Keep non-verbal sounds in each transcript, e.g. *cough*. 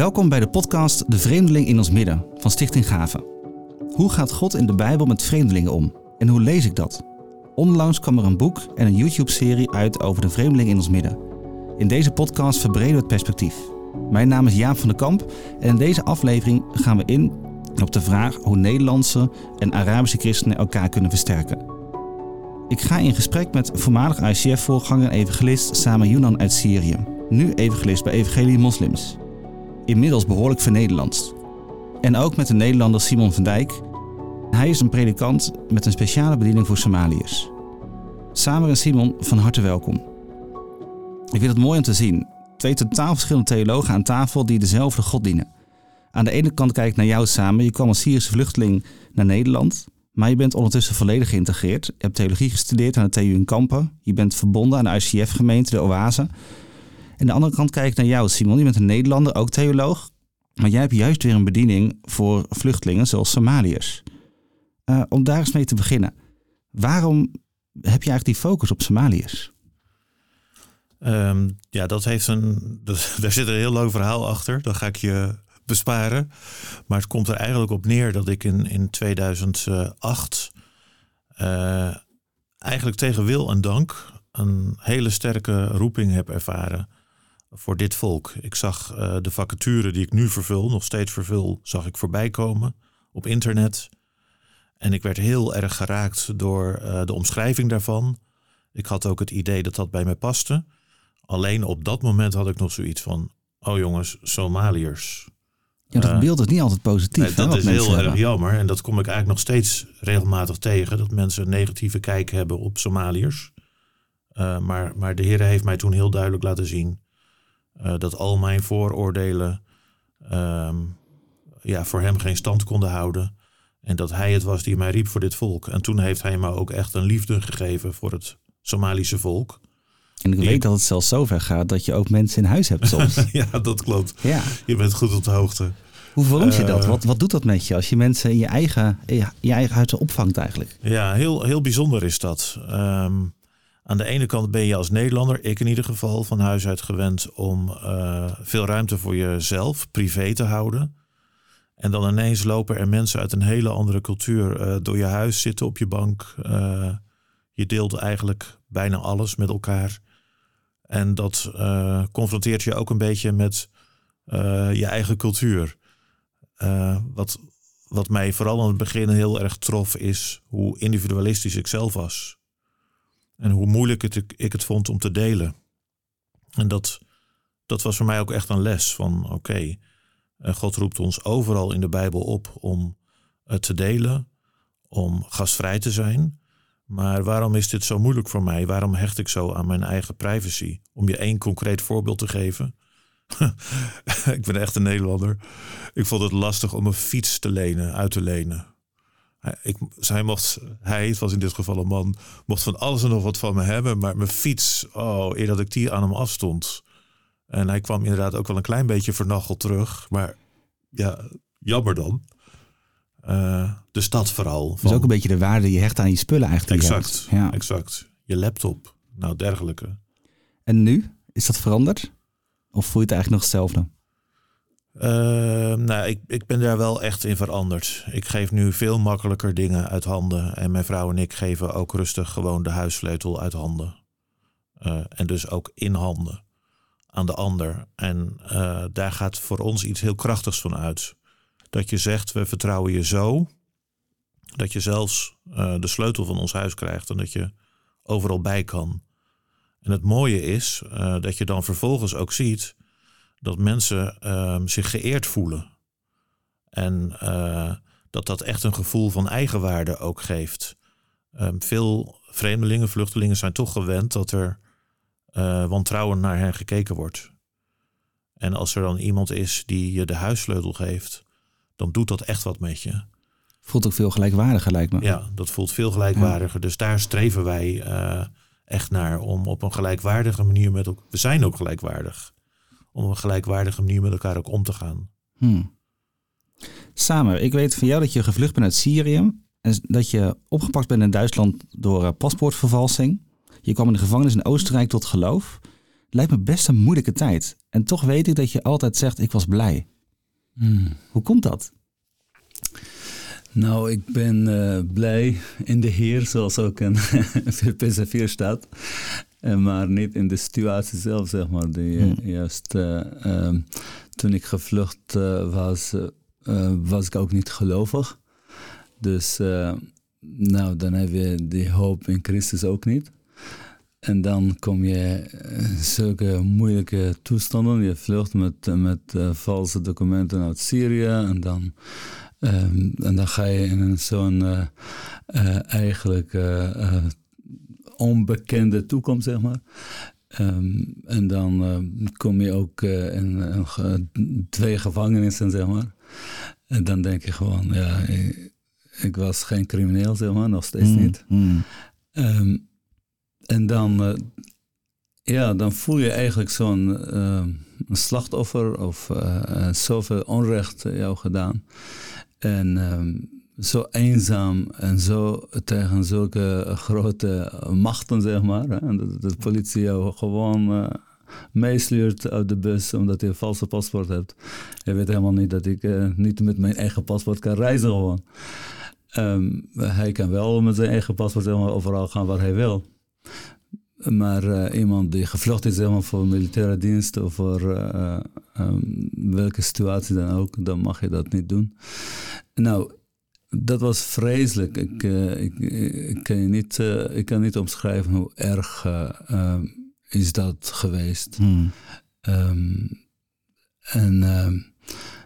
Welkom bij de podcast De Vreemdeling in ons midden van Stichting Gaven. Hoe gaat God in de Bijbel met vreemdelingen om? En hoe lees ik dat? Onlangs kwam er een boek en een YouTube-serie uit over de vreemdeling in ons midden. In deze podcast verbreden we het perspectief. Mijn naam is Jaap van den Kamp en in deze aflevering gaan we in op de vraag hoe Nederlandse en Arabische christenen elkaar kunnen versterken. Ik ga in gesprek met voormalig ICF-voorganger en evangelist Sama Yunan uit Syrië, nu evangelist bij Evangelie Moslims. Inmiddels behoorlijk vernederlandst. En ook met de Nederlander Simon van Dijk. Hij is een predikant met een speciale bediening voor Somaliërs. Samen en Simon, van harte welkom. Ik vind het mooi om te zien. Twee totaal verschillende theologen aan tafel die dezelfde God dienen. Aan de ene kant kijk ik naar jou samen. Je kwam als Syrische vluchteling naar Nederland. Maar je bent ondertussen volledig geïntegreerd. Je hebt theologie gestudeerd aan de TU in Kampen. Je bent verbonden aan de ICF-gemeente, de Oase. En de andere kant kijk ik naar jou, Simon. Je bent een Nederlander, ook theoloog. Maar jij hebt juist weer een bediening voor vluchtelingen zoals Somaliërs. Uh, om daar eens mee te beginnen. Waarom heb je eigenlijk die focus op Somaliërs? Um, ja, dat heeft een. *laughs* Daar zit een heel lang verhaal achter. Dat ga ik je besparen. Maar het komt er eigenlijk op neer dat ik in, in 2008 uh, eigenlijk tegen wil en dank een hele sterke roeping heb ervaren voor dit volk. Ik zag uh, de vacature die ik nu vervul, nog steeds vervul, zag ik voorbij komen op internet. En ik werd heel erg geraakt door uh, de omschrijving daarvan. Ik had ook het idee dat dat bij mij paste. Alleen op dat moment had ik nog zoiets van: oh jongens, Somaliërs. Ja, dat beeld is niet altijd positief. Nee, dat is heel erg jammer. En dat kom ik eigenlijk nog steeds regelmatig tegen. Dat mensen een negatieve kijk hebben op Somaliërs. Uh, maar, maar de Heer heeft mij toen heel duidelijk laten zien uh, dat al mijn vooroordelen um, ja, voor hem geen stand konden houden. En dat hij het was die mij riep voor dit volk. En toen heeft hij me ook echt een liefde gegeven voor het Somalische volk. En ik weet dat het zelfs zover gaat dat je ook mensen in huis hebt soms. *laughs* ja, dat klopt. Ja. Je bent goed op de hoogte. Hoe verwoord je dat? Wat, wat doet dat met je als je mensen in je eigen, je eigen huis opvangt eigenlijk? Ja, heel, heel bijzonder is dat. Um, aan de ene kant ben je als Nederlander, ik in ieder geval, van huis uit gewend om uh, veel ruimte voor jezelf, privé te houden. En dan ineens lopen er mensen uit een hele andere cultuur uh, door je huis zitten op je bank. Uh, je deelt eigenlijk bijna alles met elkaar. En dat confronteert je ook een beetje met je eigen cultuur. wat, wat mij vooral aan het begin heel erg trof, is hoe individualistisch ik zelf was. En hoe moeilijk ik het vond om te delen. En dat, dat was voor mij ook echt een les van oké, eh, God roept ons overal in de Bijbel op om het te delen, om gastvrij te zijn. Maar waarom is dit zo moeilijk voor mij? Waarom hecht ik zo aan mijn eigen privacy? Om je één concreet voorbeeld te geven. *laughs* ik ben echt een Nederlander. Ik vond het lastig om een fiets te lenen, uit te lenen. Ik, hij, mocht, hij, het was in dit geval een man, mocht van alles en nog wat van me hebben. Maar mijn fiets, oh, eer dat ik die aan hem afstond. En hij kwam inderdaad ook wel een klein beetje vernacheld terug. Maar ja, jammer dan. Uh, de stad vooral. Van, dus ook een beetje de waarde die je hecht aan je spullen eigenlijk. Exact, ja. exact. Je laptop, nou dergelijke. En nu? Is dat veranderd? Of voel je het eigenlijk nog hetzelfde? Uh, nou, ik, ik ben daar wel echt in veranderd. Ik geef nu veel makkelijker dingen uit handen. En mijn vrouw en ik geven ook rustig gewoon de huissleutel uit handen. Uh, en dus ook in handen aan de ander. En uh, daar gaat voor ons iets heel krachtigs van uit. Dat je zegt, we vertrouwen je zo. Dat je zelfs de sleutel van ons huis krijgt en dat je overal bij kan. En het mooie is dat je dan vervolgens ook ziet dat mensen uh, zich geëerd voelen. En uh, dat dat echt een gevoel van eigenwaarde ook geeft. Um, veel vreemdelingen, vluchtelingen zijn toch gewend dat er uh, wantrouwen naar hen gekeken wordt. En als er dan iemand is die je de huissleutel geeft, dan doet dat echt wat met je. Voelt ook veel gelijkwaardiger, lijkt me. Ja, dat voelt veel gelijkwaardiger. Dus daar streven wij uh, echt naar om op een gelijkwaardige manier met elkaar. We zijn ook gelijkwaardig om op een gelijkwaardige manier met elkaar ook om te gaan. Hmm. Samen, ik weet van jou dat je gevlucht bent uit Syrië en dat je opgepakt bent in Duitsland door uh, paspoortvervalsing. Je kwam in de gevangenis in Oostenrijk tot geloof. lijkt me best een moeilijke tijd. En toch weet ik dat je altijd zegt, ik was blij. Hmm. Hoe komt dat? Nou, ik ben uh, blij in de Heer, zoals ook in *laughs* Filippenzen 4 staat. Uh, maar niet in de situatie zelf, zeg maar. Die, hmm. Juist uh, toen ik gevlucht was, was ik ook niet gelovig. Dus nou, dan heb je die hoop in Christus ook niet. En dan kom je in zulke moeilijke toestanden. Je vlucht met, met valse documenten uit Syrië en dan Um, en dan ga je in zo'n uh, uh, eigenlijk onbekende toekomst, zeg maar. Um, en dan kom je ook in, twee gevangenissen, zeg maar. En dan denk je gewoon, ja, ik, ik was geen crimineel, zeg maar, nog steeds mm, niet. Mm. Um, en dan, ja, dan voel je eigenlijk zo'n slachtoffer of zoveel onrecht jou gedaan. En ehm, zo eenzaam en zo tegen zulke grote machten, zeg maar. Hè? Dat de politie jou gewoon uh, meesleurt uit de bus omdat je een valse paspoort hebt. Je weet helemaal niet dat ik uh, niet met mijn eigen paspoort kan reizen gewoon. Um, hij kan wel met zijn eigen paspoort helemaal overal gaan waar hij wil. Maar uh, iemand die gevlucht is helemaal voor militaire dienst of voor um, welke situatie dan ook, dan mag je dat niet doen. Nou, dat was vreselijk. Ik, uh, ik, ik, kan je niet, ik kan niet omschrijven hoe erg ehm, is dat geweest. Hmm. Um, en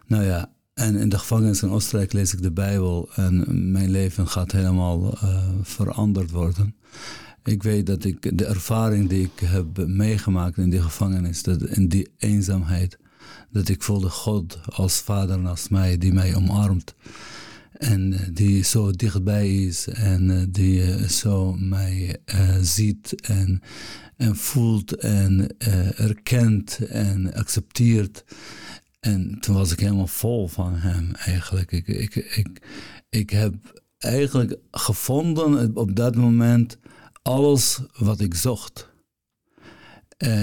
nou ja, en in de gevangenis in Oostenrijk lees ik de Bijbel en mijn leven gaat helemaal veranderd worden. Ik weet dat ik de ervaring die ik heb meegemaakt in die gevangenis, dat in die eenzaamheid, dat ik voelde God als vader naast mij die mij omarmt. En eh, die zo dichtbij is en eh, die eh, zo mij ziet en, en voelt en erkent en accepteert. En toen was ik helemaal vol van hem eigenlijk. Ik, ik, ik, ik heb eigenlijk gevonden op dat moment alles wat ik zocht.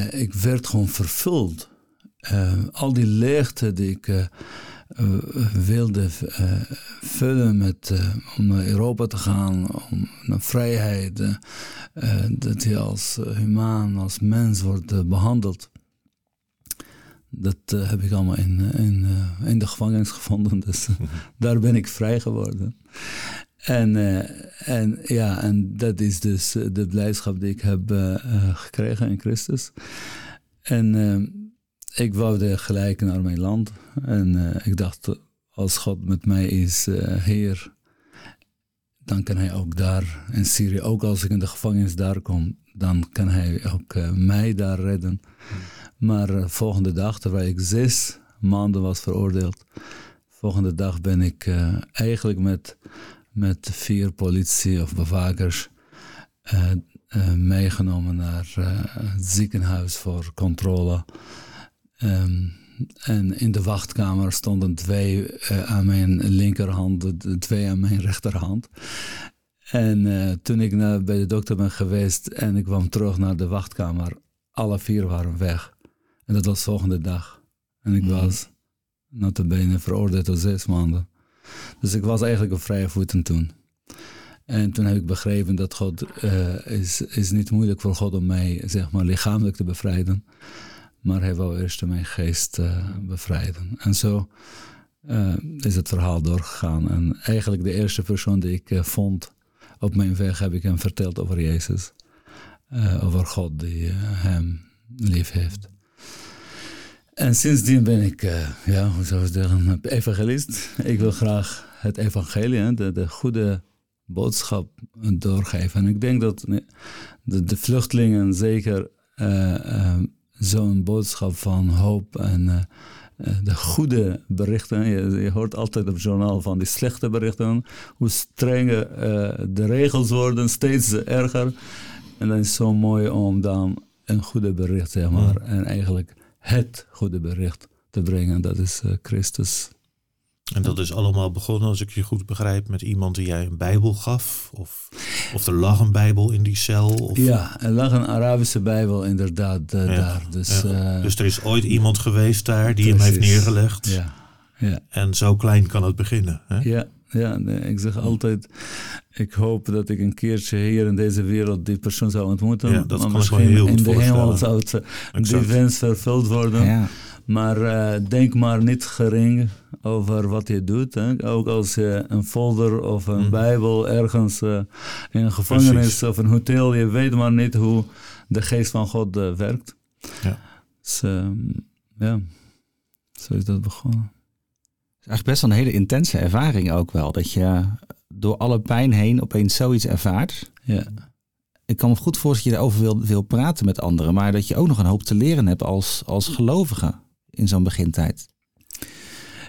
Ik werd gewoon vervuld. Al die leegte die ik wilde vullen met, om naar Europa te gaan, om naar vrijheid, dat je als humaan, als mens wordt behandeld. Dat heb ik allemaal in, in, in de gevangenis *laughs* gevonden, dus daar ben ik vrij geworden. En, uh, en, ja, en dat is dus eh, de blijdschap die ik heb gekregen in Christus. En ik woude gelijk naar mijn land. En ik dacht, als God met mij is, Heer, dan kan Hij ook daar in Syrië, ook als ik in de gevangenis daar kom, dan kan Hij ook mij daar redden. Maar volgende dag, terwijl ik zes maanden was veroordeeld, volgende dag ben ik eigenlijk met met vier politie of bewakers uh, uh, meegenomen naar uh, het ziekenhuis voor controle. Um, en in de wachtkamer stonden twee aan mijn linkerhand, twee aan mijn rechterhand. En toen ik naar, bij de dokter ben geweest en ik kwam terug naar de wachtkamer, alle vier waren weg. En dat was de volgende dag. En ik mm was notabene veroordeeld tot zes maanden. Dus ik was eigenlijk op vrije voeten toen. En toen heb ik begrepen dat God uh, is, is niet moeilijk voor God om mij zeg maar, lichamelijk te bevrijden. Maar hij wou eerst mijn geest uh, bevrijden. En zo uh, is het verhaal doorgegaan. En eigenlijk de eerste persoon die ik vond op mijn weg heb ik hem verteld over Jezus. over God die hem lief heeft. En sindsdien ben ik, ja, hoe zou ik zeggen, evangelist. Ik wil graag het evangelie, de, de goede boodschap doorgeven. En ik denk dat de, de vluchtelingen zeker zo'n boodschap van hoop en de goede berichten. Je, je, hoort altijd op het journaal van die slechte berichten. Hoe strenger de regels worden, steeds erger. En dan is het zo mooi om dan een goede bericht, zeg maar. En eigenlijk het goede bericht te brengen. Dat is uh, Christus. En dat is allemaal begonnen, als ik je goed begrijp, met iemand die jij een Bijbel gaf? Of, of er lag een Bijbel in die cel? Of... Ja, er lag een Arabische Bijbel inderdaad uh, daar. Dus, ja. uh, dus er is ooit iemand geweest daar die precies. hem heeft neergelegd. Ja. Ja. En zo klein kan het beginnen. Hè? Ja, ja nee, ik zeg altijd, ik hoop dat ik een keertje hier in deze wereld die persoon zou ontmoeten. Ja, dat maar kan misschien heel in de hemel zou het, die wens vervuld worden. Ja. Maar uh, denk maar niet gering over wat je doet. Hè. Ook als je een folder of een Mhm. bijbel ergens uh, in een gevangenis Precies. of een hotel, je weet maar niet hoe de geest van God uh, werkt. Ja. Dus ja, zo is dat begonnen. Het is eigenlijk best wel een hele intense ervaring ook wel. Dat je door alle pijn heen opeens zoiets ervaart. Ja. Ik kan me goed voorstellen dat je daarover wil, wil praten met anderen. Maar dat je ook nog een hoop te leren hebt als, als gelovige in zo'n begintijd.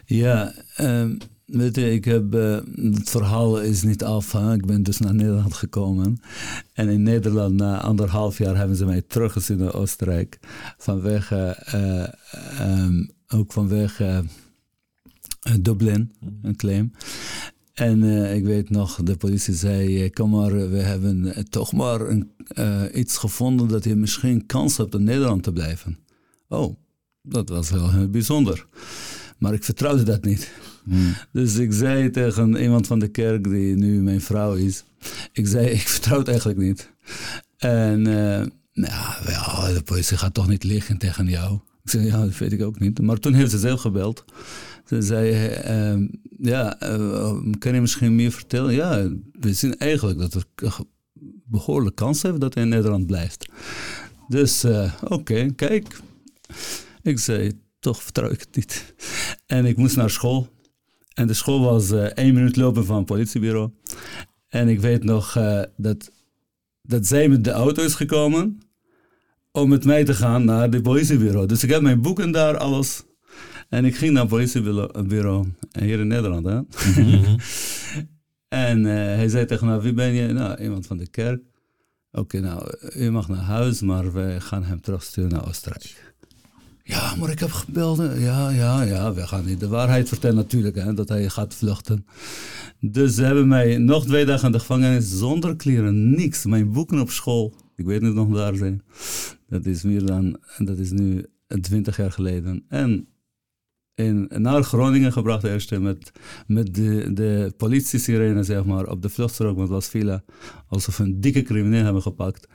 Ja, um, weet je, ik heb, uh, het verhaal is niet af. Hè? Ik ben dus naar Nederland gekomen. En in Nederland, na anderhalf jaar, hebben ze mij teruggezien naar Oostenrijk. Vanwege, uh, um, ook vanwege uh, Dublin, een claim. En uh, ik weet nog, de politie zei: Kom maar, we hebben toch maar een, uh, iets gevonden dat je misschien kans hebt in Nederland te blijven. Oh, dat was heel bijzonder. Maar ik vertrouwde dat niet. Hmm. Dus ik zei tegen iemand van de kerk, die nu mijn vrouw is: Ik zei, ik vertrouw het eigenlijk niet. En nou, wel, de politie gaat toch niet liggen tegen jou. Ik zei: Ja, dat weet ik ook niet. Maar toen heeft ze zelf gebeld. Ze zei, uh, ja, uh, kan je misschien meer vertellen? Ja, we zien eigenlijk dat er behoorlijk kans heeft dat hij in Nederland blijft. Dus, uh, oké, okay, kijk. Ik zei, toch vertrouw ik het niet. En ik moest naar school. En de school was uh, één minuut lopen van het politiebureau. En ik weet nog uh, dat, dat zij met de auto is gekomen om met mij te gaan naar het politiebureau. Dus ik heb mijn boeken daar, alles. En ik ging naar het politiebureau hier in Nederland. Hè? Mhm. *laughs* en uh, hij zei tegen me, wie ben je? Nou, iemand van de kerk. Oké, okay, nou, u mag naar huis, maar wij gaan hem terugsturen naar Oostenrijk. Ja, maar ik heb gebeld. Ja, ja, ja, we gaan niet de waarheid vertellen natuurlijk, hè, dat hij gaat vluchten. Dus ze hebben mij nog twee dagen in de gevangenis zonder kleren, niks. Mijn boeken op school, ik weet niet nog daar zijn. Dat is meer dan, dat is nu twintig jaar geleden. En in, naar Groningen gebracht eerst met, met de, de politie-sirene, zeg maar, op de vluchtstrook, want het was villa, alsof een dikke crimineel hebben gepakt.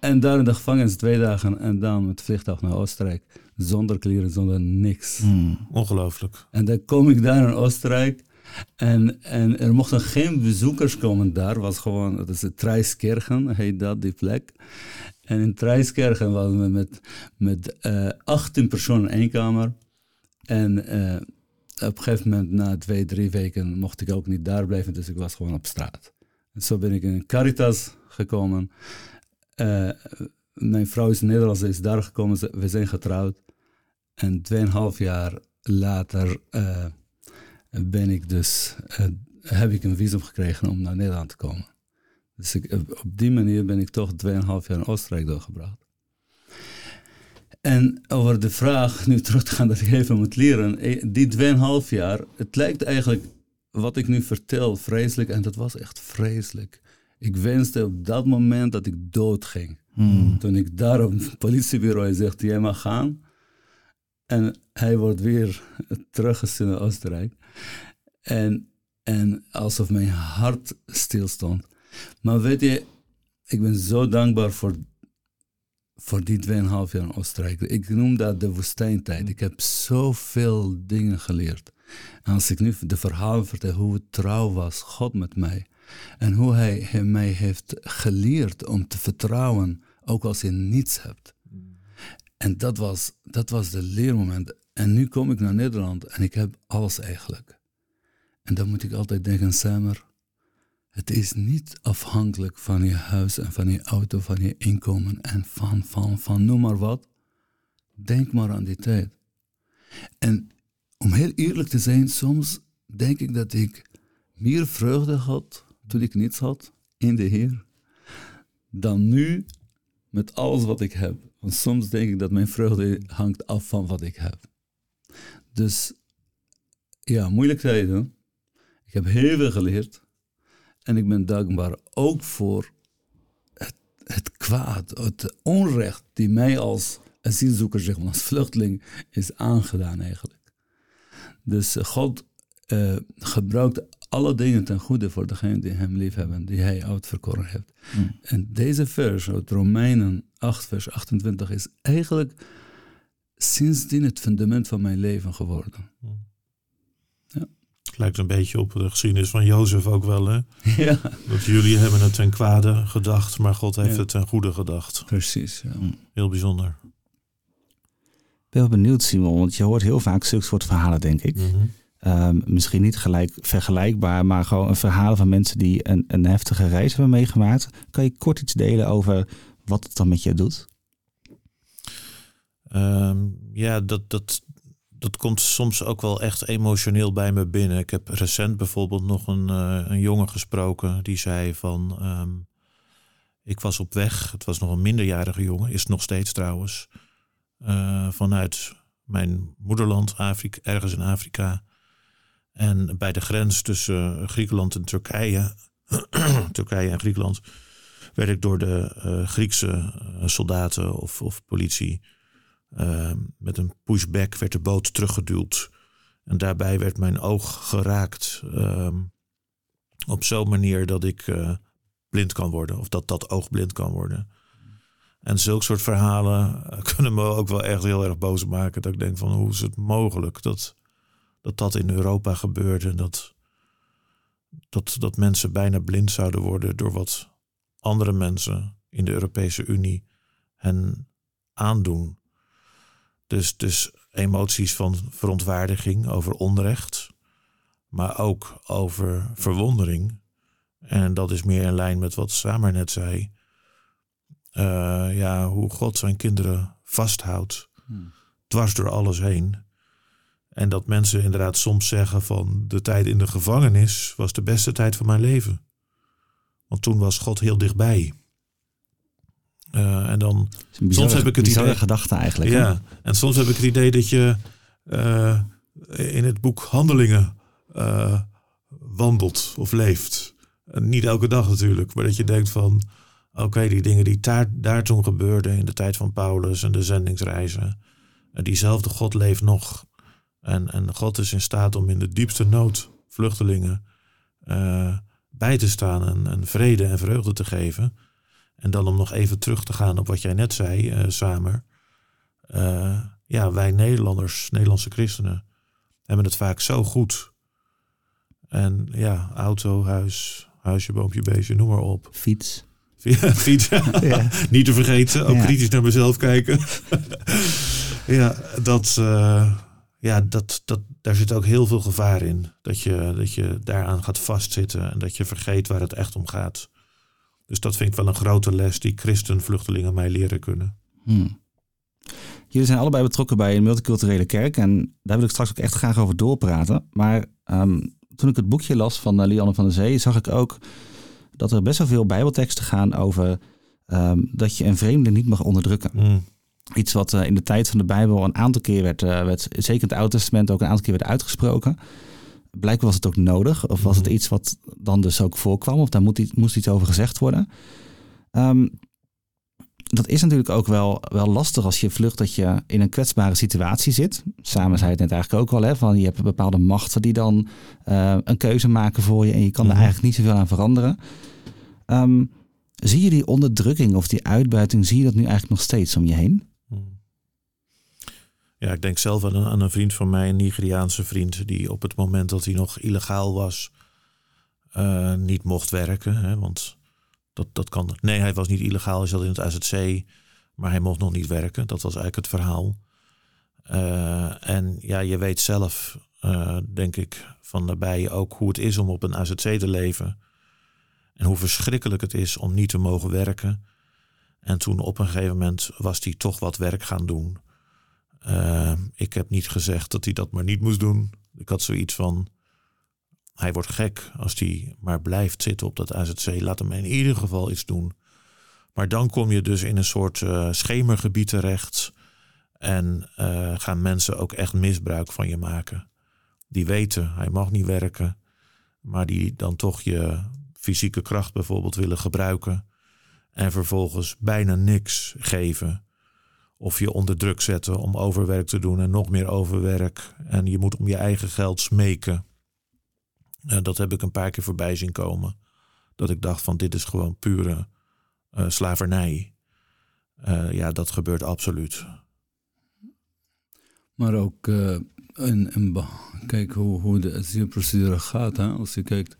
En daar in de gevangenis twee dagen en dan met vliegtuig naar Oostenrijk. Zonder kleren, zonder niks. Hmm, ongelooflijk. En dan kom ik daar in Oostenrijk en, en er mochten geen bezoekers komen daar. was gewoon, dat is de Treiskerken, heet dat, die plek. En in Treiskerken waren we met, met uh, 18 personen in één kamer. En uh, op een gegeven moment, na twee, drie weken, mocht ik ook niet daar blijven, dus ik was gewoon op straat. En zo ben ik in Caritas gekomen. Uh, mijn vrouw is Nederlands, is daar gekomen, we zijn getrouwd. En tweeënhalf jaar later uh, ben ik dus, heb ik een visum gekregen om naar Nederland te komen. Dus op die manier ben ik toch tweeënhalf jaar in Oostenrijk doorgebracht. En over de vraag, nu *laughs* terug te gaan dat ik even moet leren, eh, die 2,5 jaar, het lijkt eigenlijk wat ik nu vertel vreselijk en dat was echt vreselijk. Ik wenste op dat moment dat ik dood ging. Hmm. Toen ik daar op het politiebureau zegt, jij mag gaan. En hij wordt weer teruggestuurd naar Oostenrijk. En, en alsof mijn hart stilstond. Maar weet je, ik ben zo dankbaar voor voor die 2,5 jaar in Oostenrijk. Ik noem dat de woestijntijd. Ik heb zoveel dingen geleerd. En als ik nu de verhalen vertel hoe trouw was, God met mij. En hoe hij, mij heeft geleerd om te vertrouwen, ook als je niets hebt. En dat was, dat was de leermoment. En nu kom ik naar Nederland en ik heb alles eigenlijk. En dan moet ik altijd denken, Samer, het is niet afhankelijk van je huis en van je auto, van je inkomen en van, van, van, noem maar wat. Denk maar aan die tijd. En om heel eerlijk te zijn, soms denk ik dat ik meer vreugde had toen ik niets had in de Heer, dan nu met alles wat ik heb. Want soms denk ik dat mijn vreugde hangt af van wat ik heb. Dus ja, moeilijk tijden. Ik heb heel veel geleerd. En ik ben dankbaar ook voor het, het kwaad, het onrecht die mij als asielzoeker, zeg maar, als vluchteling is aangedaan eigenlijk. Dus God uh, gebruikt alle dingen ten goede voor degene die hem lief hebben, die hij uitverkoren heeft. Hmm. En deze vers uit Romeinen 8, vers 28 is eigenlijk sindsdien het fundament van mijn leven geworden. Hmm. Ja. Het lijkt een beetje op de geschiedenis van Jozef ook wel, hè? *laughs* Ja. Dat jullie hebben het ten kwade gedacht, maar God heeft het ten goede gedacht. Precies, ja. Hmm. Heel bijzonder. Ik ben wel benieuwd, Simon, want je hoort heel vaak zulke soort verhalen, denk ik. Mm Ehm, misschien niet gelijk vergelijkbaar, maar gewoon een verhaal van mensen die een, een heftige reis hebben meegemaakt. Kan je kort iets delen over wat het dan met je doet? Ehm, ja, dat, dat, dat komt soms ook wel echt emotioneel bij me binnen. Ik heb recent bijvoorbeeld nog een, uh, een jongen gesproken die zei van... Ehm, ik was op weg, het was nog een minderjarige jongen, is nog steeds trouwens, uh, vanuit mijn moederland, Afrika, ergens in Afrika, en bij de grens tussen Griekenland en Turkije, *clears throat* Turkije en Griekenland, werd ik door de uh, Griekse uh, soldaten of, of politie uh, met een pushback werd de boot teruggeduwd. En daarbij werd mijn oog geraakt ehm, op zo'n manier dat ik eh, blind kan worden, of dat dat oog blind kan worden. En zulke soort verhalen kunnen me ook wel echt heel erg boos maken. Dat ik denk van hoe is het mogelijk dat dat dat in Europa gebeurde. Dat, dat, dat mensen bijna blind zouden worden door wat andere mensen in de Europese Unie hen aandoen. Dus, dus emoties van verontwaardiging over onrecht, maar ook over verwondering. En dat is meer in lijn met wat Samer net zei. Uh, ja, hoe God zijn kinderen vasthoudt, hmm. dwars door alles heen. En dat mensen inderdaad soms zeggen van de tijd in de gevangenis was de beste tijd van mijn leven. Want toen was God heel dichtbij. Uh, en dan soms heb ik het idee. gedachte eigenlijk. Ja, en soms heb ik het idee dat je uh, in het boek Handelingen uh, wandelt of leeft. En niet elke dag natuurlijk, maar dat je denkt van oké, die dingen die daar, daar toen gebeurden in de tijd van Paulus en de zendingsreizen. diezelfde God leeft nog. En, en God is in staat om in de diepste nood vluchtelingen uh, bij te staan en, en, vrede en vreugde te geven. En dan om nog even terug te gaan op wat jij net zei, uh, Samer. Uh, ja, wij Nederlanders, Nederlandse christenen, hebben het vaak zo goed. En ja, auto, huis, huisje, boompje, beestje, noem maar op. Fiets. *laughs* fiets, ja. *laughs* niet te vergeten. Ook kritisch naar mezelf kijken. *laughs* ja, dat ja, dat, dat, daar zit ook heel veel gevaar in. Dat je, dat je daaraan gaat vastzitten en dat je vergeet waar het echt om gaat. Dus dat vind ik wel een grote les die christenvluchtelingen mij leren kunnen. Hmm. Jullie zijn allebei betrokken bij een multiculturele kerk en daar wil ik straks ook echt graag over doorpraten. Maar ehm, toen ik het boekje las van uh, Lianne van der Zee, zag ik ook dat er best wel veel bijbelteksten gaan over ehm, dat je een vreemde niet mag onderdrukken. Hmm. Iets wat uh, in de tijd van de Bijbel een aantal keer werd, uh, werd, zeker in het Oude Testament ook een aantal keer werd uitgesproken. Blijkbaar was het ook nodig, of was het mhm. iets wat dan dus ook voorkwam, of daar moet iets, moest iets over gezegd worden. Um, dat is natuurlijk ook wel, wel lastig als je vlucht dat je in een kwetsbare situatie zit. Samen zei het net eigenlijk ook al, hè, van je hebt bepaalde machten die dan uh, een keuze maken voor je en je kan er mhm. eigenlijk niet zoveel aan veranderen. Um, zie je die onderdrukking of die uitbuiting, zie je dat nu eigenlijk nog steeds om je heen? Ja, ik denk zelf aan een, aan een vriend van mij, een Nigeriaanse vriend, die op het moment dat hij nog illegaal was, uh, niet mocht werken. Hè, want dat, dat kan. Nee, hij was niet illegaal, hij zat in het AZC, maar hij mocht nog niet werken. Dat was eigenlijk het verhaal. Uh, en ja, je weet zelf, uh, denk ik, van daarbij ook hoe het is om op een AZC te leven. En hoe verschrikkelijk het is om niet te mogen werken. En toen op een gegeven moment was hij toch wat werk gaan doen. Uh, ik heb niet gezegd dat hij dat maar niet moest doen. Ik had zoiets van, hij wordt gek als hij maar blijft zitten op dat AZC. Laat hem in ieder geval iets doen. Maar dan kom je dus in een soort uh, schemergebied terecht. En uh, gaan mensen ook echt misbruik van je maken. die weten hij mag niet werken, maar die dan toch je fysieke kracht bijvoorbeeld willen gebruiken en vervolgens bijna niks geven. Of je onder druk zetten om overwerk te doen en nog meer overwerk. En je moet om je eigen geld smeken. Uh, dat heb ik een paar keer voorbij zien komen. Dat ik dacht van dit is gewoon pure uh, slavernij. Uh, ja, dat gebeurt absoluut. Maar ook in, in, kijk hoe, hoe de asielprocedure gaat. Hè? Als je kijkt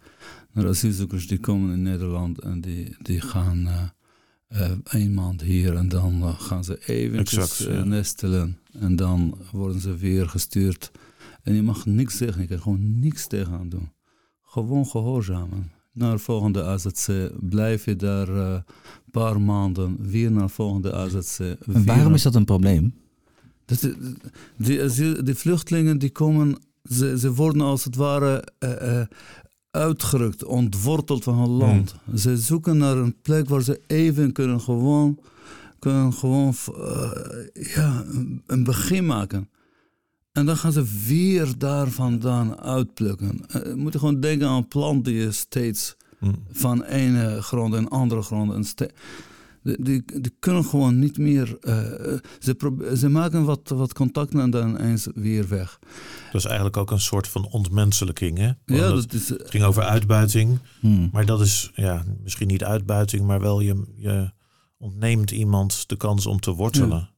naar asielzoekers die komen in Nederland en die, die gaan een maand hier en dan uh, gaan ze eventjes exact, uh, nestelen en dan worden ze weer gestuurd. En je mag niks zeggen, je kan gewoon niks tegenaan doen. Gewoon gehoorzamen. Naar volgende AZC blijf je daar een paar maanden, weer naar volgende AZC. En waarom is dat een probleem? Dat, die, die, die, vluchtelingen die komen, ze, ze worden als het ware uitgerukt, ontworteld van hun land. Hmm. Ze zoeken naar een plek waar ze even kunnen gewoon, kunnen gewoon uh, ja, een, begin maken. En dan gaan ze weer daar vandaan uitplukken. Uh, je moet gewoon denken aan een plant die je steeds hmm. van ene grond en andere grond. En die, die, kunnen gewoon niet meer. Uh, ze, ze maken wat, wat contacten en dan eens weer weg. Dat is eigenlijk ook een soort van ontmenselijking. Hè? ja, dat is, het ging over uitbuiting. Hmm. Maar dat is ja, misschien niet uitbuiting, maar wel je, je ontneemt iemand de kans om te wortelen.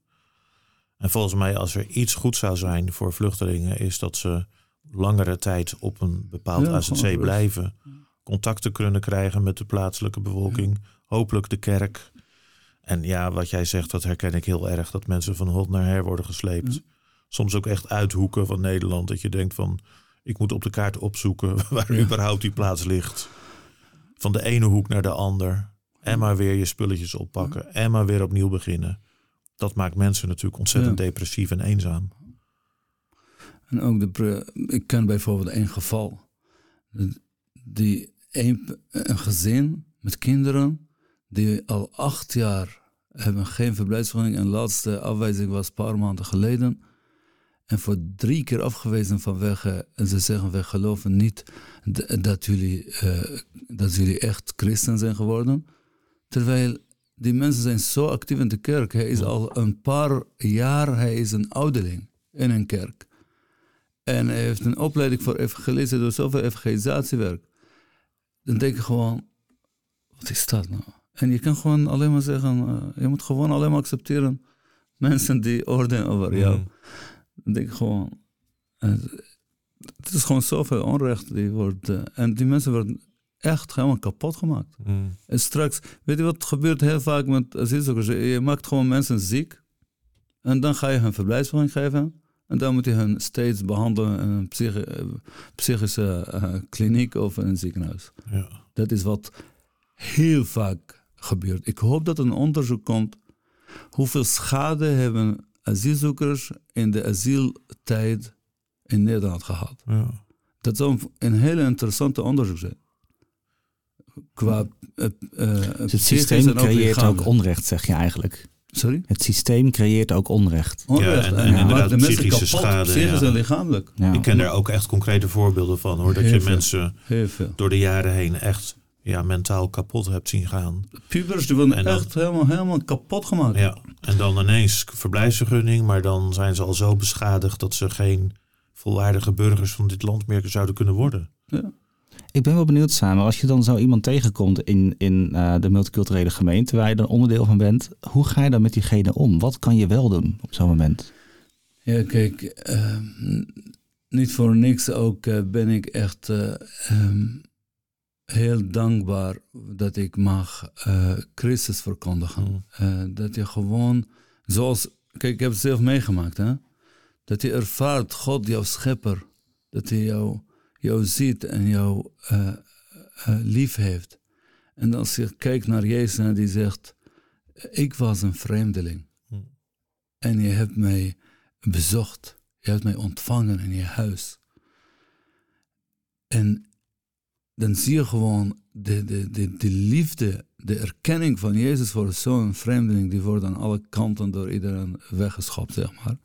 En volgens mij, als er iets goed zou zijn voor vluchtelingen, is dat ze langere tijd op een bepaald ja, AZC blijven. Contacten kunnen krijgen met de plaatselijke bevolking. Hopelijk de kerk. En ja, wat jij zegt, dat herken ik heel erg. Dat mensen van hot naar her worden gesleept. Soms ook echt uithoeken van Nederland. Dat je denkt van, ik moet op de kaart opzoeken *laughs* waar überhaupt die plaats ligt. Van de ene hoek naar de ander. En maar weer je spulletjes oppakken. En maar weer opnieuw beginnen. Dat maakt mensen natuurlijk ontzettend depressief en eenzaam. En ook de, ik ken bijvoorbeeld één geval. Die een, een gezin met kinderen die al acht jaar hebben geen verblijfsvergunning. En de laatste afwijzing was een paar maanden geleden. En voor drie keer afgewezen vanwege, en ze zeggen, wij geloven niet dat jullie, uh, dat jullie echt christen zijn geworden. Terwijl die mensen zijn zo actief in de kerk. Hij is al een paar jaar, hij is een ouderling in een kerk. En hij heeft een opleiding voor evangelisme door zoveel evangelisatiewerk. Dan denk ik gewoon, wat is dat nou? En je kan gewoon alleen maar zeggen, uh, je moet gewoon alleen maar accepteren mensen die oordelen over jou. Mm. Dan denk ik gewoon, uh, het is gewoon zoveel onrecht die wordt, uh, en die mensen worden echt helemaal kapot gemaakt. Mm. En straks, weet je wat gebeurt heel vaak met asielzoekers? Je maakt gewoon mensen ziek en dan ga je hun verblijfsvergunning geven. En dan moet je hen steeds behandelen in een psychische kliniek of in een ziekenhuis. Ja. Dat is wat heel vaak gebeurt. Ik hoop dat een onderzoek komt. Hoeveel schade hebben asielzoekers in de asieltijd in Nederland gehad? Ja. Dat zou een hele interessante onderzoek zijn. Qua, uh, dus het systeem creëert ook onrecht, zeg je eigenlijk. Sorry? Het systeem creëert ook onrecht. onrecht. Ja, en, en, inderdaad de psychische kapot, schade. Psychisch en lichamelijk. Ik ken daar ook echt concrete voorbeelden van hoor. Dat je mensen door de jaren heen echt ja, mentaal kapot hebt zien gaan. Pubers die worden echt helemaal, helemaal kapot gemaakt. Ja, en dan ineens verblijfsvergunning, maar dan zijn ze al zo beschadigd dat ze geen volwaardige burgers van dit land meer zouden kunnen worden. Ja. Ik ben wel benieuwd samen, als je dan zo iemand tegenkomt in, in uh, de multiculturele gemeente waar je dan onderdeel van bent, hoe ga je dan met diegene om? Wat kan je wel doen op zo'n moment? Ja, kijk, uh, niet voor niks ook uh, ben ik echt um, heel dankbaar dat ik mag uh, Christus verkondigen. Mm. Uh, dat je gewoon, zoals, kijk, ik heb het zelf meegemaakt, hè? dat je ervaart, God, jouw schepper, dat hij jou, jou ziet en jou uh, lief heeft. En als je kijkt naar Jezus en die zegt, ik was een vreemdeling. Mm. En je hebt mij bezocht, je hebt mij ontvangen in je huis. En dan zie je gewoon de, de, de, de liefde, de erkenning van Jezus voor zo'n vreemdeling, die wordt aan alle kanten door iedereen weggeschopt, zeg maar.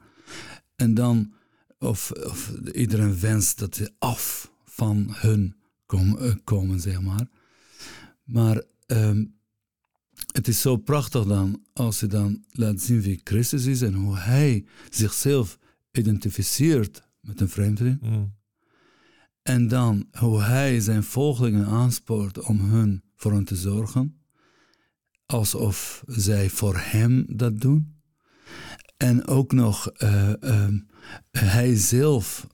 En dan of, of iedereen wenst dat ze af van hun kom, komen, zeg maar. Maar ehm, het is zo prachtig dan als je dan laat zien wie Christus is en hoe hij zichzelf identificeert met een vreemdeling. Mm. En dan hoe hij zijn volgelingen aanspoort om hun voor hen te zorgen. Alsof zij voor hem dat doen. En ook nog, uh, uh, hij zelf,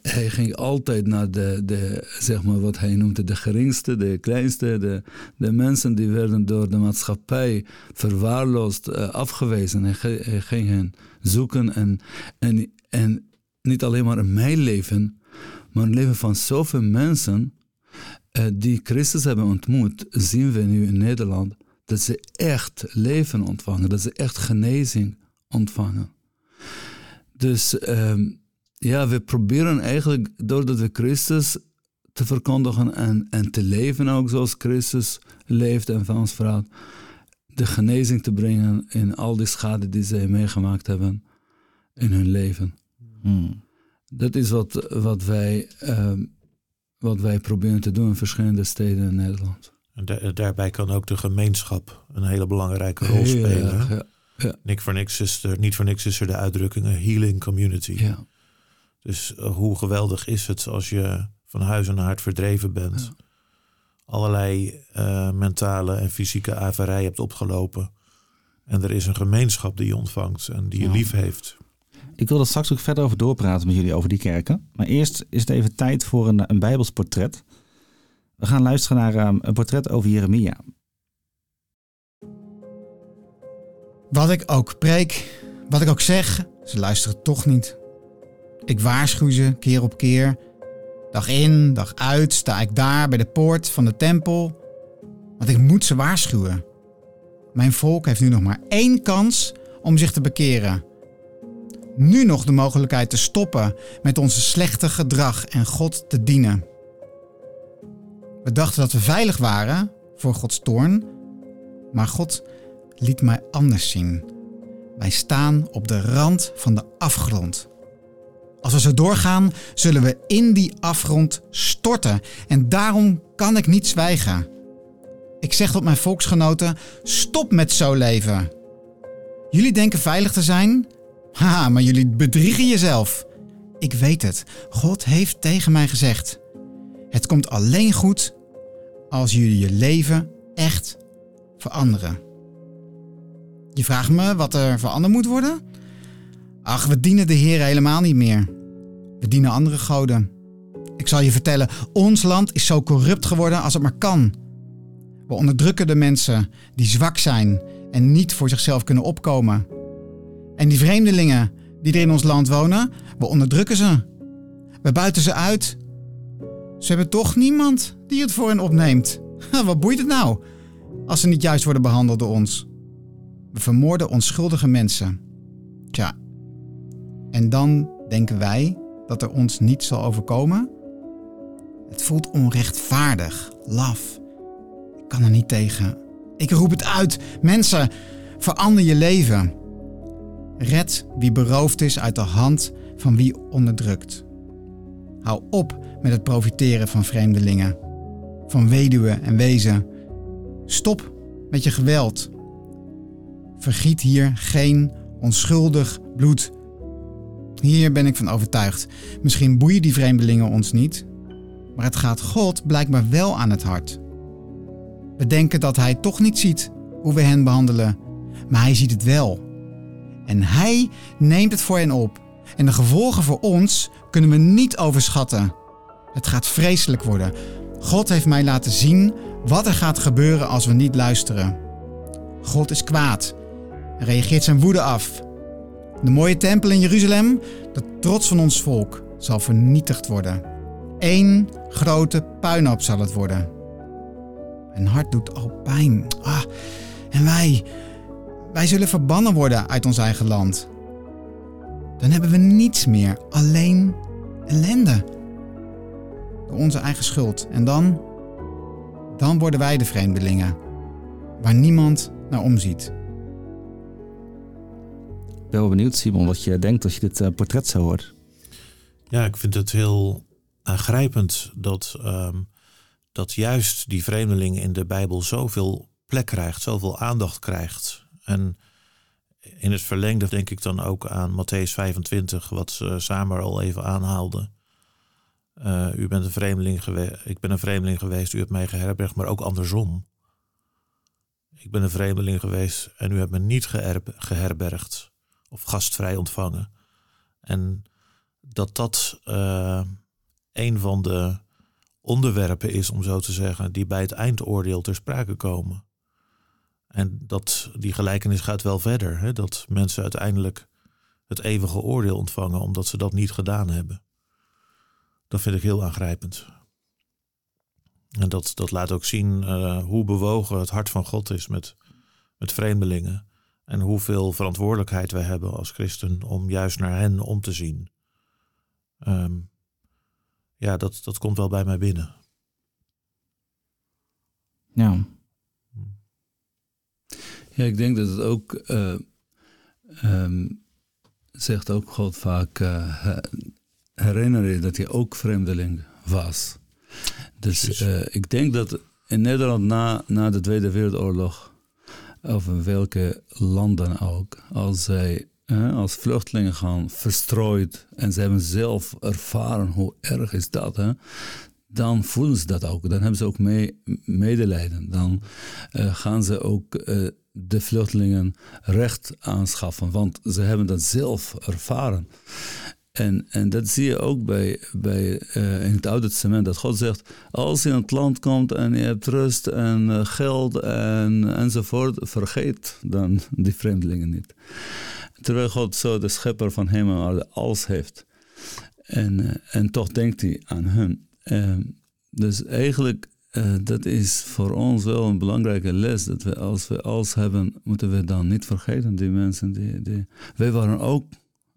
hij ging altijd naar de, de, zeg maar wat hij noemde, de geringste, de kleinste, de, de mensen die werden door de maatschappij verwaarloosd, uh, afgewezen. Hij, hij, ging hen zoeken en, en, en niet alleen maar in mijn leven, maar in het leven van zoveel mensen uh, die Christus hebben ontmoet, zien we nu in Nederland dat ze echt leven ontvangen, dat ze echt genezing ontvangen. Dus um, ja, we proberen eigenlijk doordat we Christus te verkondigen en, en te leven ook zoals Christus leeft en van ons verhaalt, de genezing te brengen in al die schade die zij meegemaakt hebben in hun leven. Hmm. Dat is wat, wat, wij, uh, wat wij proberen te doen in verschillende steden in Nederland. En da daarbij kan ook de gemeenschap een hele belangrijke rol spelen. Ja, ja, voor niks is er, niet voor niks is er de uitdrukking een healing community. Ja. Dus uh, hoe geweldig is het als je van huis en hart verdreven bent. Allerlei uh, mentale en fysieke averij hebt opgelopen. En er is een gemeenschap die je ontvangt en die je lief heeft. Ik wil er straks ook verder over doorpraten met jullie over die kerken. Maar eerst is het even tijd voor een, een Bijbels portret. We gaan luisteren naar um, een portret over Jeremia. Wat ik ook preek, wat ik ook zeg, ze luisteren toch niet. Ik waarschuw ze keer op keer. Dag in, dag uit sta ik daar bij de poort van de tempel. Want ik moet ze waarschuwen. Mijn volk heeft nu nog maar één kans om zich te bekeren. Nu nog de mogelijkheid te stoppen met onze slechte gedrag en God te dienen. We dachten dat we veilig waren voor Gods toorn, maar God liet mij anders zien. Wij staan op de rand van de afgrond. Als we zo doorgaan, zullen we in die afgrond storten. En daarom kan ik niet zwijgen. Ik zeg tot mijn volksgenoten: stop met zo leven. Jullie denken veilig te zijn? Haha, maar jullie bedriegen jezelf. Ik weet het. God heeft tegen mij gezegd: Het komt alleen goed als jullie je leven echt veranderen. Je vraagt me wat er veranderd moet worden? Ach, we dienen de Heer helemaal niet meer. We dienen andere goden. Ik zal je vertellen, ons land is zo corrupt geworden als het maar kan. We onderdrukken de mensen die zwak zijn en niet voor zichzelf kunnen opkomen. En die vreemdelingen die er in ons land wonen, we onderdrukken ze. We buiten ze uit. Ze hebben toch niemand die het voor hen opneemt. Wat boeit het nou als ze niet juist worden behandeld door ons? We vermoorden onschuldige mensen. Tja. En dan denken wij dat er ons niet zal overkomen? Het voelt onrechtvaardig, laf. Ik kan er niet tegen. Ik roep het uit. Mensen, verander je leven. Red wie beroofd is uit de hand van wie onderdrukt. Hou op met het profiteren van vreemdelingen, van weduwen en wezen. Stop met je geweld. Vergiet hier geen onschuldig bloed. Hier ben ik van overtuigd. Misschien boeien die vreemdelingen ons niet, maar het gaat God blijkbaar wel aan het hart. We denken dat Hij toch niet ziet hoe we hen behandelen, maar Hij ziet het wel. En Hij neemt het voor hen op. En de gevolgen voor ons kunnen we niet overschatten. Het gaat vreselijk worden. God heeft mij laten zien wat er gaat gebeuren als we niet luisteren. God is kwaad en reageert zijn woede af. De mooie tempel in Jeruzalem, de trots van ons volk, zal vernietigd worden. Eén grote puinhoop zal het worden. Mijn hart doet al pijn. Ah, en wij, wij zullen verbannen worden uit ons eigen land. Dan hebben we niets meer, alleen ellende. Door onze eigen schuld. En dan, dan worden wij de vreemdelingen, waar niemand naar omziet. Ik ben wel benieuwd, Simon, wat je denkt als je dit uh, portret zo hoort. Ja, ik vind het heel aangrijpend dat, ehm, dat juist die vreemdeling in de Bijbel zoveel plek krijgt, zoveel aandacht krijgt. En in het verlengde denk ik dan ook aan Matthäus 25, wat uh, Samer al even aanhaalde. Uh, u bent een vreemdeling geweest, ik ben een vreemdeling geweest, u hebt mij geherbergd, maar ook andersom. Ik ben een vreemdeling geweest en u hebt me niet geherbergd of gastvrij ontvangen. En dat dat uh, een van de onderwerpen is, om zo te zeggen, die bij het eindoordeel ter sprake komen. En dat, die gelijkenis gaat wel verder. Hè? Dat mensen uiteindelijk het eeuwige oordeel ontvangen omdat ze dat niet gedaan hebben. Dat vind ik heel aangrijpend. En dat, dat laat ook zien uh, hoe bewogen het hart van God is met, met vreemdelingen. En hoeveel verantwoordelijkheid wij hebben als christen om juist naar hen om te zien. Um, ja, dat, dat komt wel bij mij binnen. Ja. Ja, ik denk dat het ook, uh, um, zegt ook God vaak, uh, herinner je dat hij ook vreemdeling was. Dus uh, ik denk dat in Nederland na, na de Tweede Wereldoorlog, of in welke landen ook, als zij als vluchtelingen gaan verstrooid en ze hebben zelf ervaren hoe erg is dat, hè, dan voelen ze dat ook. Dan hebben ze ook mee, medelijden. Dan uh, gaan ze ook uh, de vluchtelingen recht aanschaffen, want ze hebben dat zelf ervaren. En, en dat zie je ook bij, bij, uh, in het Oude Testament, dat God zegt, als je in het land komt en je hebt rust en geld en, enzovoort, vergeet dan die vreemdelingen niet. Terwijl God zo de schepper van hemel en aarde alles heeft. En, en toch denkt hij aan hun. Uh, dus eigenlijk, uh, dat is voor ons wel een belangrijke les. Dat we als we alles hebben, moeten we dan niet vergeten, die mensen. Die, die... Wij waren ook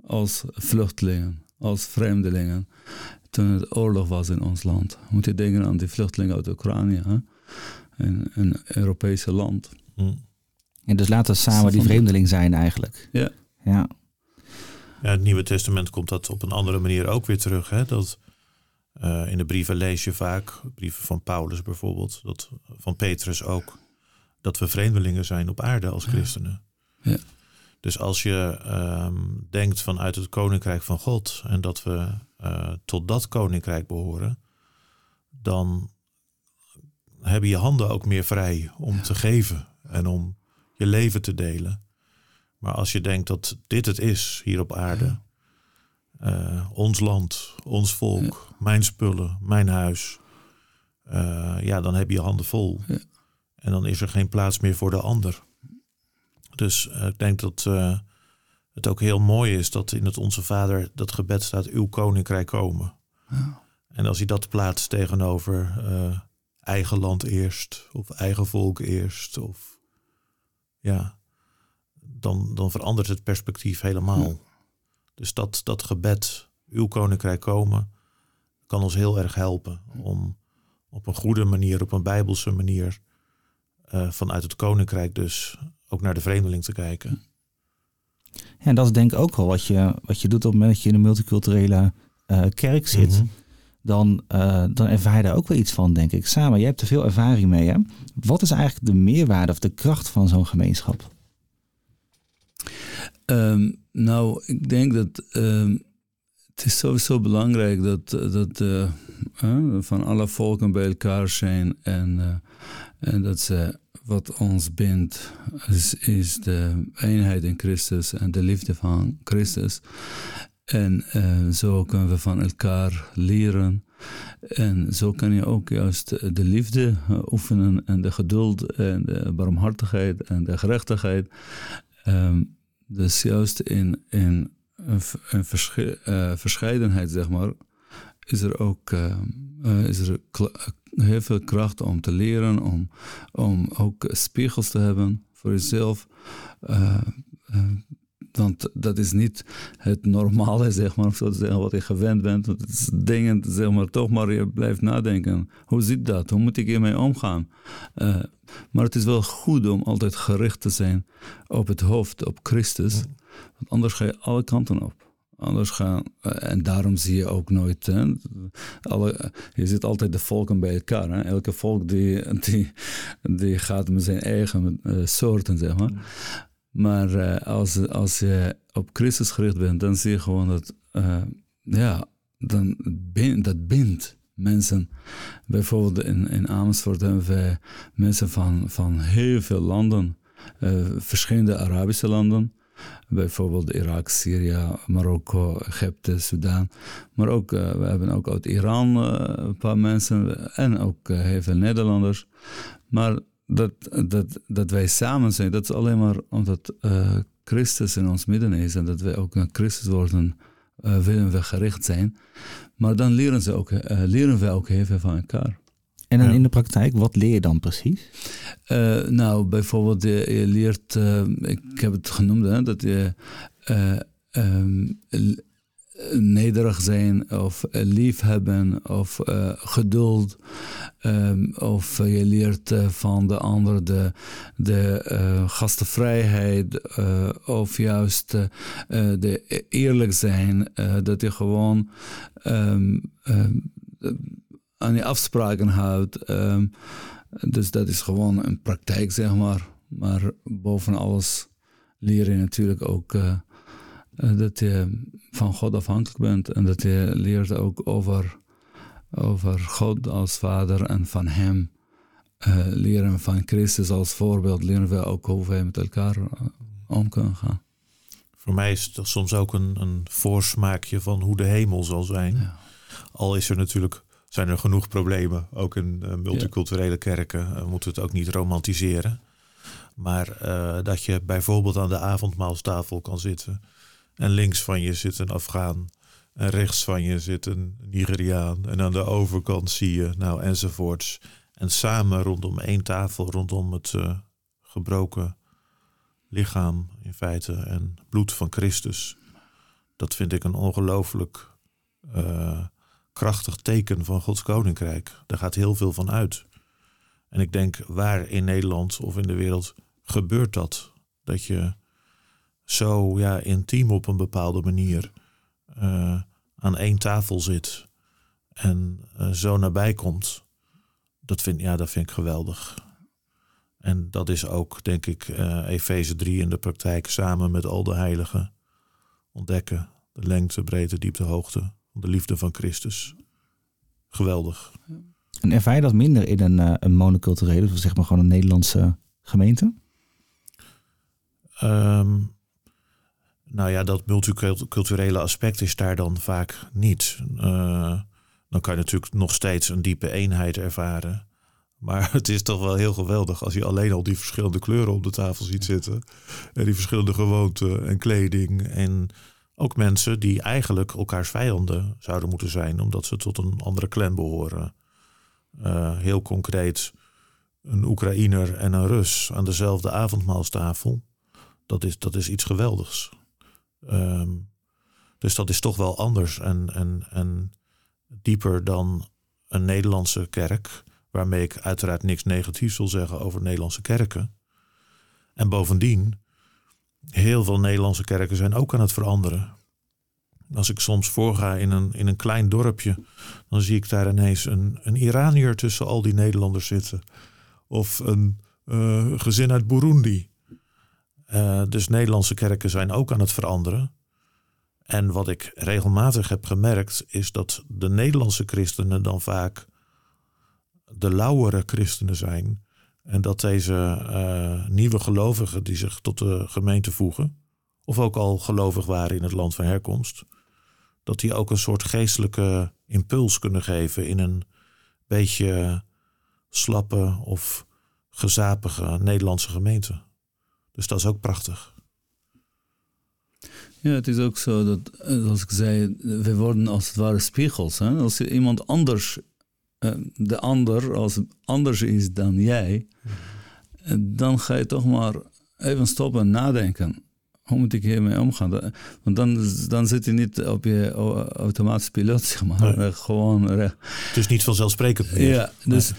als vluchtelingen, als vreemdelingen, toen het oorlog was in ons land. Moet je denken aan die vluchtelingen uit Oekraïne, hè? Een Europese land. Mm. En dus laten we samen die vreemdeling zijn eigenlijk. Ja. Ja. ja. Het Nieuwe Testament komt dat op een andere manier ook weer terug. Hè? Dat, uh, in de brieven lees je vaak, brieven van Paulus bijvoorbeeld, dat, van Petrus ook, dat we vreemdelingen zijn op aarde als christenen. Ja. Dus als je um, denkt vanuit het koninkrijk van God en dat we uh, tot dat koninkrijk behoren, dan hebben je handen ook meer vrij om te geven en om je leven te delen. Maar als je denkt dat dit het is hier op aarde, uh, ons land, ons volk, ja. mijn spullen, mijn huis, uh, ja, dan heb je je handen vol. Ja. En dan is er geen plaats meer voor de ander. Dus uh, ik denk dat het ook heel mooi is dat in het Onze Vader dat gebed staat: Uw koninkrijk komen. Ja. En als hij dat plaatst tegenover eigen land eerst, of eigen volk eerst, of ja, dan, dan verandert het perspectief helemaal. Dus dat, dat gebed, uw koninkrijk komen, kan ons heel erg helpen om op een goede manier, op een bijbelse manier, uh, vanuit het koninkrijk dus ook naar de vreemdeling te kijken. Ja, en dat is denk ik ook wel wat je, wat je doet op het moment dat je in een multiculturele uh, kerk zit. Mm-hmm. Dan, uh, dan ervaar je daar ook wel iets van, denk ik. Samen, jij hebt er veel ervaring mee. Hè? Wat is eigenlijk de meerwaarde of de kracht van zo'n gemeenschap? Um, nou, ik denk dat um, het is sowieso belangrijk dat, dat uh, van alle volken bij elkaar zijn en, uh, en dat ze wat ons bindt is, is, de eenheid in Christus en de liefde van Christus. En zo kunnen we van elkaar leren. En zo kan je ook juist de liefde oefenen en de geduld en de barmhartigheid en de gerechtigheid. Um, dus juist in, in een, een uh, verscheidenheid, zeg maar, is er ook uh, uh, is er heel veel kracht om te leren, om, om ook spiegels te hebben voor jezelf. Want dat is niet het normale, *laughs* zeg maar, zo te zeggen, wat je gewend bent. Het is dingen, zeg maar, toch maar je blijft nadenken. Hoe zit dat? Hoe moet ik hiermee omgaan? Uh, maar het is wel goed om altijd gericht te zijn op het hoofd, op Christus. Want anders ga je alle kanten op. Anders gaan. eh, en daarom zie je ook nooit. Hè, alle, je ziet altijd de volken bij elkaar. Hè. Elke volk die, *laughs* die, die gaat met zijn eigen eh, soorten, zeg maar. Maar eh, als, als je op Christus gericht bent, dan zie je gewoon dat. eh, ja, dan dat bindt mensen. Bijvoorbeeld in, in Amersfoort hebben we mensen van, van heel veel landen. eh, verschillende Arabische landen. Bijvoorbeeld Irak, Syrië, Marokko, Egypte, Sudan. Maar ook, we hebben ook uit Iran een paar mensen en ook heel veel Nederlanders. Maar dat, dat, dat wij samen zijn, dat is alleen maar omdat eh, Christus in ons midden is en dat wij ook naar Christus worden, eh, willen we gericht zijn. Maar dan leren, ze ook, eh, leren we ook heel veel van elkaar. En dan Ja. in de praktijk, wat leer je dan precies? Nou, bijvoorbeeld, je, je leert, ik heb het genoemd, hè, dat je eh, ehm, nederig zijn of eh, liefhebben of eh, geduld. ehm, of eh, je leert van de ander de, de gastvrijheid of juist de eerlijk zijn. dat je gewoon ehm, ehm, aan je afspraken houdt. dus dat is gewoon een praktijk, zeg maar. Maar boven alles leer je natuurlijk ook dat je van God afhankelijk bent. En dat je leert ook over, over God als vader en van hem. eh, leren we van Christus als voorbeeld, leren we ook hoe wij met elkaar eh, om kunnen gaan. Voor mij is het soms ook een, een voorsmaakje van hoe de hemel zal zijn. Ja. Al is er natuurlijk, zijn er genoeg problemen, ook in eh, multiculturele kerken. We moeten het ook niet romantiseren. Maar eh, dat je bijvoorbeeld aan de avondmaalstafel kan zitten. En links van je zit een Afghaan. En rechts van je zit een Nigeriaan. En aan de overkant zie je, nou enzovoorts. En samen rondom één tafel, rondom het eh, gebroken lichaam in feite en bloed van Christus. Dat vind ik een ongelooflijk eh, krachtig teken van Gods koninkrijk. Daar gaat heel veel van uit. En ik denk, waar in Nederland of in de wereld gebeurt dat? Dat je zo ja, intiem op een bepaalde manier eh, aan één tafel zit en eh, zo nabij komt. Dat vind, ja, dat vind ik geweldig. En dat is ook, denk ik, eh Efeze 3 in de praktijk samen met al de heiligen. Ontdekken de lengte, breedte, diepte, hoogte de liefde van Christus. Geweldig. En ervaar je dat minder in een, een monoculturele, dus zeg maar gewoon een Nederlandse gemeente? Ehm, nou ja, dat multiculturele aspect is daar dan vaak niet. Eh, dan kan je natuurlijk nog steeds een diepe eenheid ervaren. Maar *laughs* het is toch wel heel geweldig als je alleen al die verschillende kleuren op de tafel ziet zitten. En die verschillende gewoonten en kleding. En ook mensen die eigenlijk elkaars vijanden zouden moeten zijn, omdat ze tot een andere clan behoren. Eh, heel concreet, een Oekraïner en een Rus aan dezelfde avondmaalstafel. Dat is, dat is iets geweldigs. Ehm, dus dat is toch wel anders en, en, en dieper dan een Nederlandse kerk. Waarmee ik uiteraard niks negatiefs wil zeggen over Nederlandse kerken. En bovendien, heel veel Nederlandse kerken zijn ook aan het veranderen. Als ik soms voorga in een, in een klein dorpje, dan zie ik daar ineens een, een Iranier tussen al die Nederlanders zitten. Of een eh, gezin uit Burundi. Eh, dus Nederlandse kerken zijn ook aan het veranderen. En wat ik regelmatig heb gemerkt, is dat de Nederlandse christenen dan vaak de lauwere christenen zijn. En dat deze eh, nieuwe gelovigen die zich tot de gemeente voegen, of ook al gelovig waren in het land van herkomst, dat die ook een soort geestelijke impuls kunnen geven in een beetje slappe of gezapige Nederlandse gemeente. Dus dat is ook prachtig. Ja, het is ook zo dat, eh, zoals ik zei, we worden als het ware spiegels. Hè? Als je iemand anders, eh, de ander, als het anders is dan jij, eh, dan ga je toch maar even stoppen en nadenken. Hoe moet ik hiermee omgaan? Want dan, dan zit je niet op je au- automatische piloot, *laughs* zeg maar. Nee. Gewoon recht. Het is niet vanzelfsprekend meer. Ja, dus,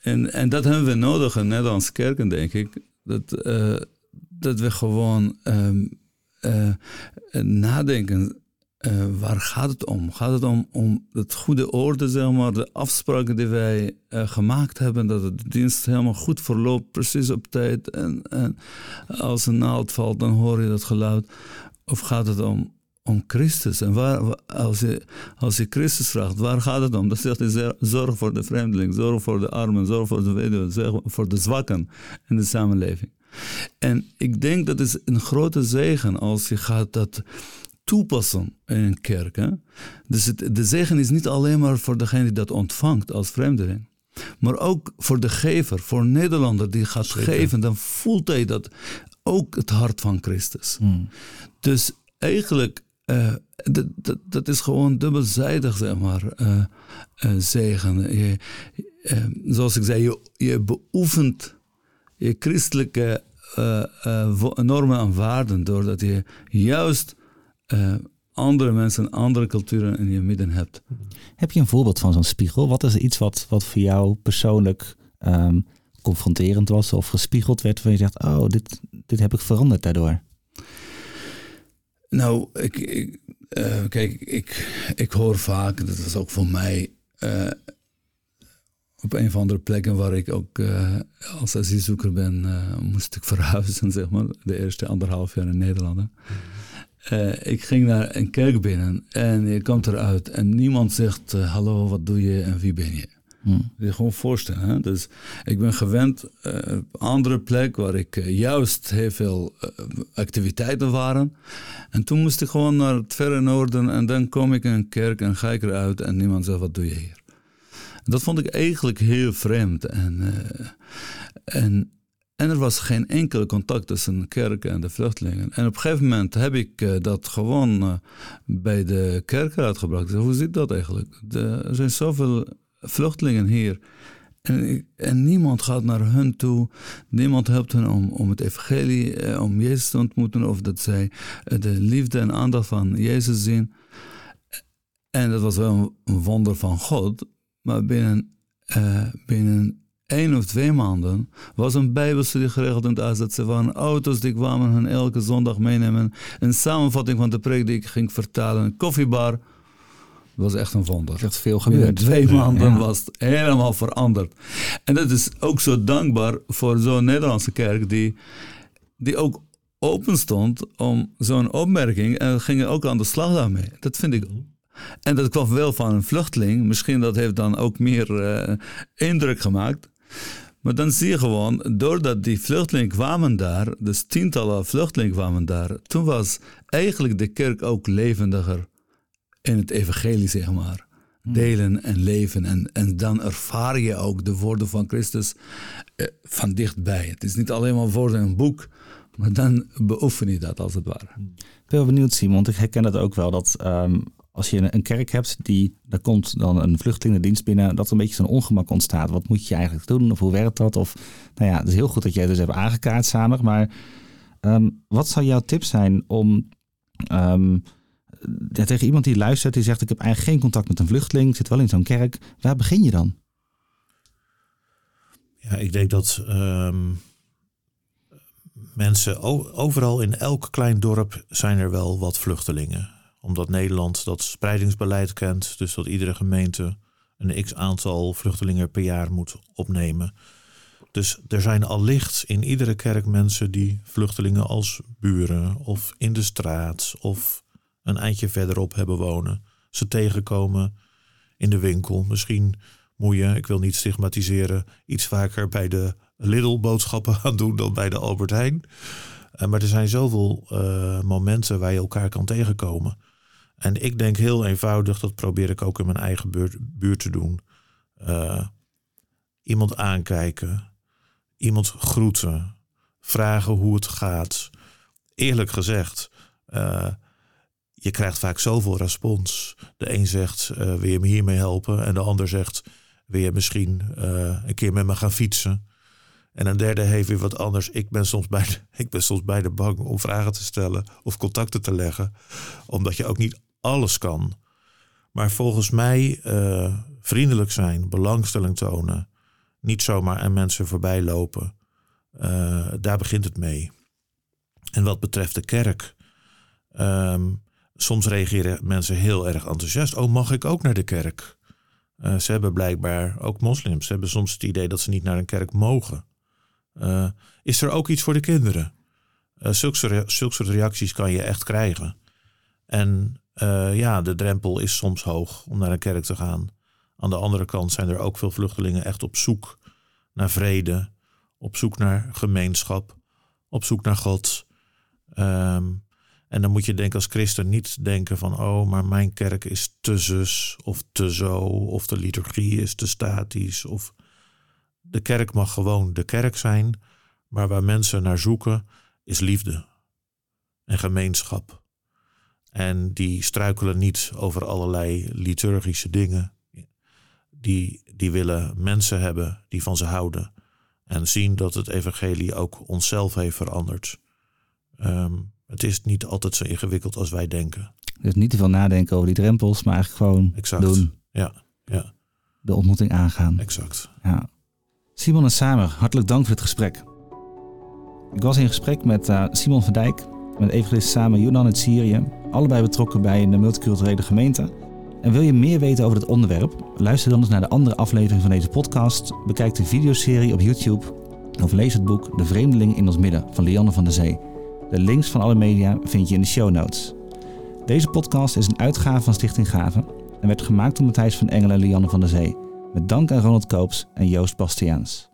en, en dat hebben we nodig in Nederlandse kerken, denk ik. Dat, dat we gewoon eh, nadenken. uh, waar gaat het om? Gaat het om, om het goede orde, zeg maar, de afspraken die wij uh, gemaakt hebben, dat de dienst helemaal goed verloopt, precies op tijd. En, en als een naald valt, dan hoor je dat geluid. Of gaat het om, om Christus? En waar, als, je, als je Christus vraagt, waar gaat het om? Dan zegt hij, zorg voor de vreemdeling, zorg voor de armen, zorg voor de weduwe, zorg voor de zwakken in de samenleving. En ik denk dat is een grote zegen als je gaat dat toepassen in een kerk. Hè? Dus het, de zegen is niet alleen maar voor degene die dat ontvangt als vreemdeling. Maar ook voor de gever, voor een Nederlander die gaat geven, dan voelt hij dat ook het hart van Christus. Hmm. Dus eigenlijk, uh, dat, dat, is gewoon dubbelzijdig, zeg maar, uh, uh, zegen. Je, zoals ik zei, je, je beoefent je christelijke normen en waarden doordat je juist uh, andere mensen, andere culturen in je midden hebt. Heb je een voorbeeld van zo'n spiegel? Wat is iets wat, wat voor jou persoonlijk um, confronterend was of gespiegeld werd, waar je zegt, oh, dit, dit heb ik veranderd daardoor? Nou, ik, ik uh, kijk, ik, ik hoor vaak, dat is ook voor mij, uh, op een of andere plekken waar ik ook uh, als asielzoeker ben, moest ik verhuizen, *laughs* zeg maar, de eerste anderhalf jaar in Nederland. Uh, ik ging naar een kerk binnen en je komt eruit en niemand zegt: Hallo, wat doe je en wie ben je? Hmm. Je gewoon voorstellen. Hè? Dus ik ben gewend een andere plek waar ik juist heel veel activiteiten waren. En toen moest ik gewoon naar het verre noorden en dan kom ik in een kerk en ga ik eruit en niemand zegt: Wat doe je hier? Dat vond ik eigenlijk heel vreemd. En, en en er was geen enkel contact tussen de kerk en de vluchtelingen. En op een gegeven moment heb ik uh, dat gewoon uh, bij de kerk uitgebracht. Hoe zit dat eigenlijk? Er zijn zoveel vluchtelingen hier. En, en, niemand gaat naar hun toe. Niemand helpt hen om, om het evangelie, eh, om Jezus te ontmoeten. Of dat zij de liefde en aandacht van Jezus zien. En dat was wel een, wonder van God. Maar binnen, binnen één of twee maanden was een bijbelstudie geregeld in het AZC. waren auto's die kwamen hun elke zondag meenemen. Een samenvatting van de preek die ik ging vertalen. Een koffiebar. Dat was echt een wonder. Echt veel gebeurd. twee maanden was het helemaal veranderd. En dat is ook zo dankbaar voor zo'n Nederlandse kerk die, die ook open stond om zo'n opmerking en gingen ook aan de slag daarmee. Dat vind ik en dat kwam wel van een vluchteling. Misschien dat heeft dan ook meer uh, indruk gemaakt. Maar dan zie je gewoon, doordat die vluchtelingen kwamen daar, dus tientallen vluchtelingen kwamen daar, toen was eigenlijk de kerk ook levendiger in het evangelie, zeg maar. Hmm. Delen en leven. En, en dan ervaar je ook de woorden van Christus eh, van dichtbij. Het is niet alleen maar woorden in een boek, maar dan beoefen je dat als het ware. Ik ben benieuwd, Simon, want ik herken dat ook wel. Dat um, als je een kerk hebt, die, daar komt dan een vluchtelingendienst binnen, dat er een beetje zo'n ongemak ontstaat. Wat moet je eigenlijk doen? Of hoe werkt dat? Of, nou ja, het is heel goed dat jij dus hebt aangekaart samen. Maar um, wat zou jouw tip zijn om ja, tegen iemand die luistert, die zegt: Ik heb eigenlijk geen contact met een vluchteling, zit wel in zo'n kerk. Waar begin je dan? Ja, ik denk dat um, mensen overal in elk klein dorp zijn er wel wat vluchtelingen omdat Nederland dat spreidingsbeleid kent, dus dat iedere gemeente een x aantal vluchtelingen per jaar moet opnemen. Dus er zijn allicht in iedere kerk mensen die vluchtelingen als buren of in de straat of een eindje verderop hebben wonen. Ze tegenkomen in de winkel. Misschien moet je, ik wil niet stigmatiseren, iets vaker bij de Lidl boodschappen gaan doen dan bij de Albert Heijn. Eh, maar er zijn zoveel uh, momenten waar je elkaar kan tegenkomen. En ik denk heel eenvoudig, dat probeer ik ook in mijn eigen buurt, buurt te doen. Uh, iemand aankijken, iemand groeten, vragen hoe het gaat. Eerlijk gezegd, uh, je krijgt vaak zoveel respons. De een zegt, uh, wil je me hiermee helpen? En de ander zegt, wil je misschien een keer met me gaan fietsen? En een derde heeft weer wat anders. Ik ben soms bij de, *laughs* ik ben soms bij de bang om vragen te stellen of contacten te leggen. Omdat je ook niet alles kan. Maar volgens mij uh, vriendelijk zijn, belangstelling tonen, niet zomaar aan mensen voorbij lopen. Uh, daar begint het mee. En wat betreft de kerk, um, soms reageren mensen heel erg enthousiast. Oh, mag ik ook naar de kerk? Uh, ze hebben blijkbaar, ook moslims, ze hebben soms het idee dat ze niet naar een kerk mogen. Is er ook iets voor de kinderen? Uh, zulke, zulke soort reacties kan je echt krijgen. En ja, de drempel is soms hoog om naar een kerk te gaan. Aan de andere kant zijn er ook veel vluchtelingen echt op zoek naar vrede, op zoek naar gemeenschap, op zoek naar God. Um, en dan moet je denken als christen niet denken van, oh, maar mijn kerk is te zus of te zo, of de liturgie is te statisch. Of de kerk mag gewoon de kerk zijn, maar waar mensen naar zoeken is liefde en gemeenschap. En die struikelen niet over allerlei liturgische dingen. Die, die willen mensen hebben die van ze houden. En zien dat het evangelie ook onszelf heeft veranderd. Um, het is niet altijd zo ingewikkeld als wij denken. Dus niet te veel nadenken over die drempels, maar eigenlijk gewoon exact. doen. Ja, ja. De ontmoeting aangaan. Exact. Ja. Simon en Samer, hartelijk dank voor het gesprek. Ik was in gesprek met uh, Simon van Dijk, met evangelist Samer Yunan uit Syrië, allebei betrokken bij een multiculturele gemeente. En wil je meer weten over dit onderwerp? Luister dan eens naar de andere aflevering van deze podcast, bekijk de videoserie op YouTube of lees het boek De Vreemdeling in ons midden van Lianne van der Zee. De links van alle media vind je in de show notes. Deze podcast is een uitgave van Stichting Gaven en werd gemaakt door Matthijs van Engelen en Lianne van der Zee. Met dank aan Ronald Koops en Joost Bastiaans.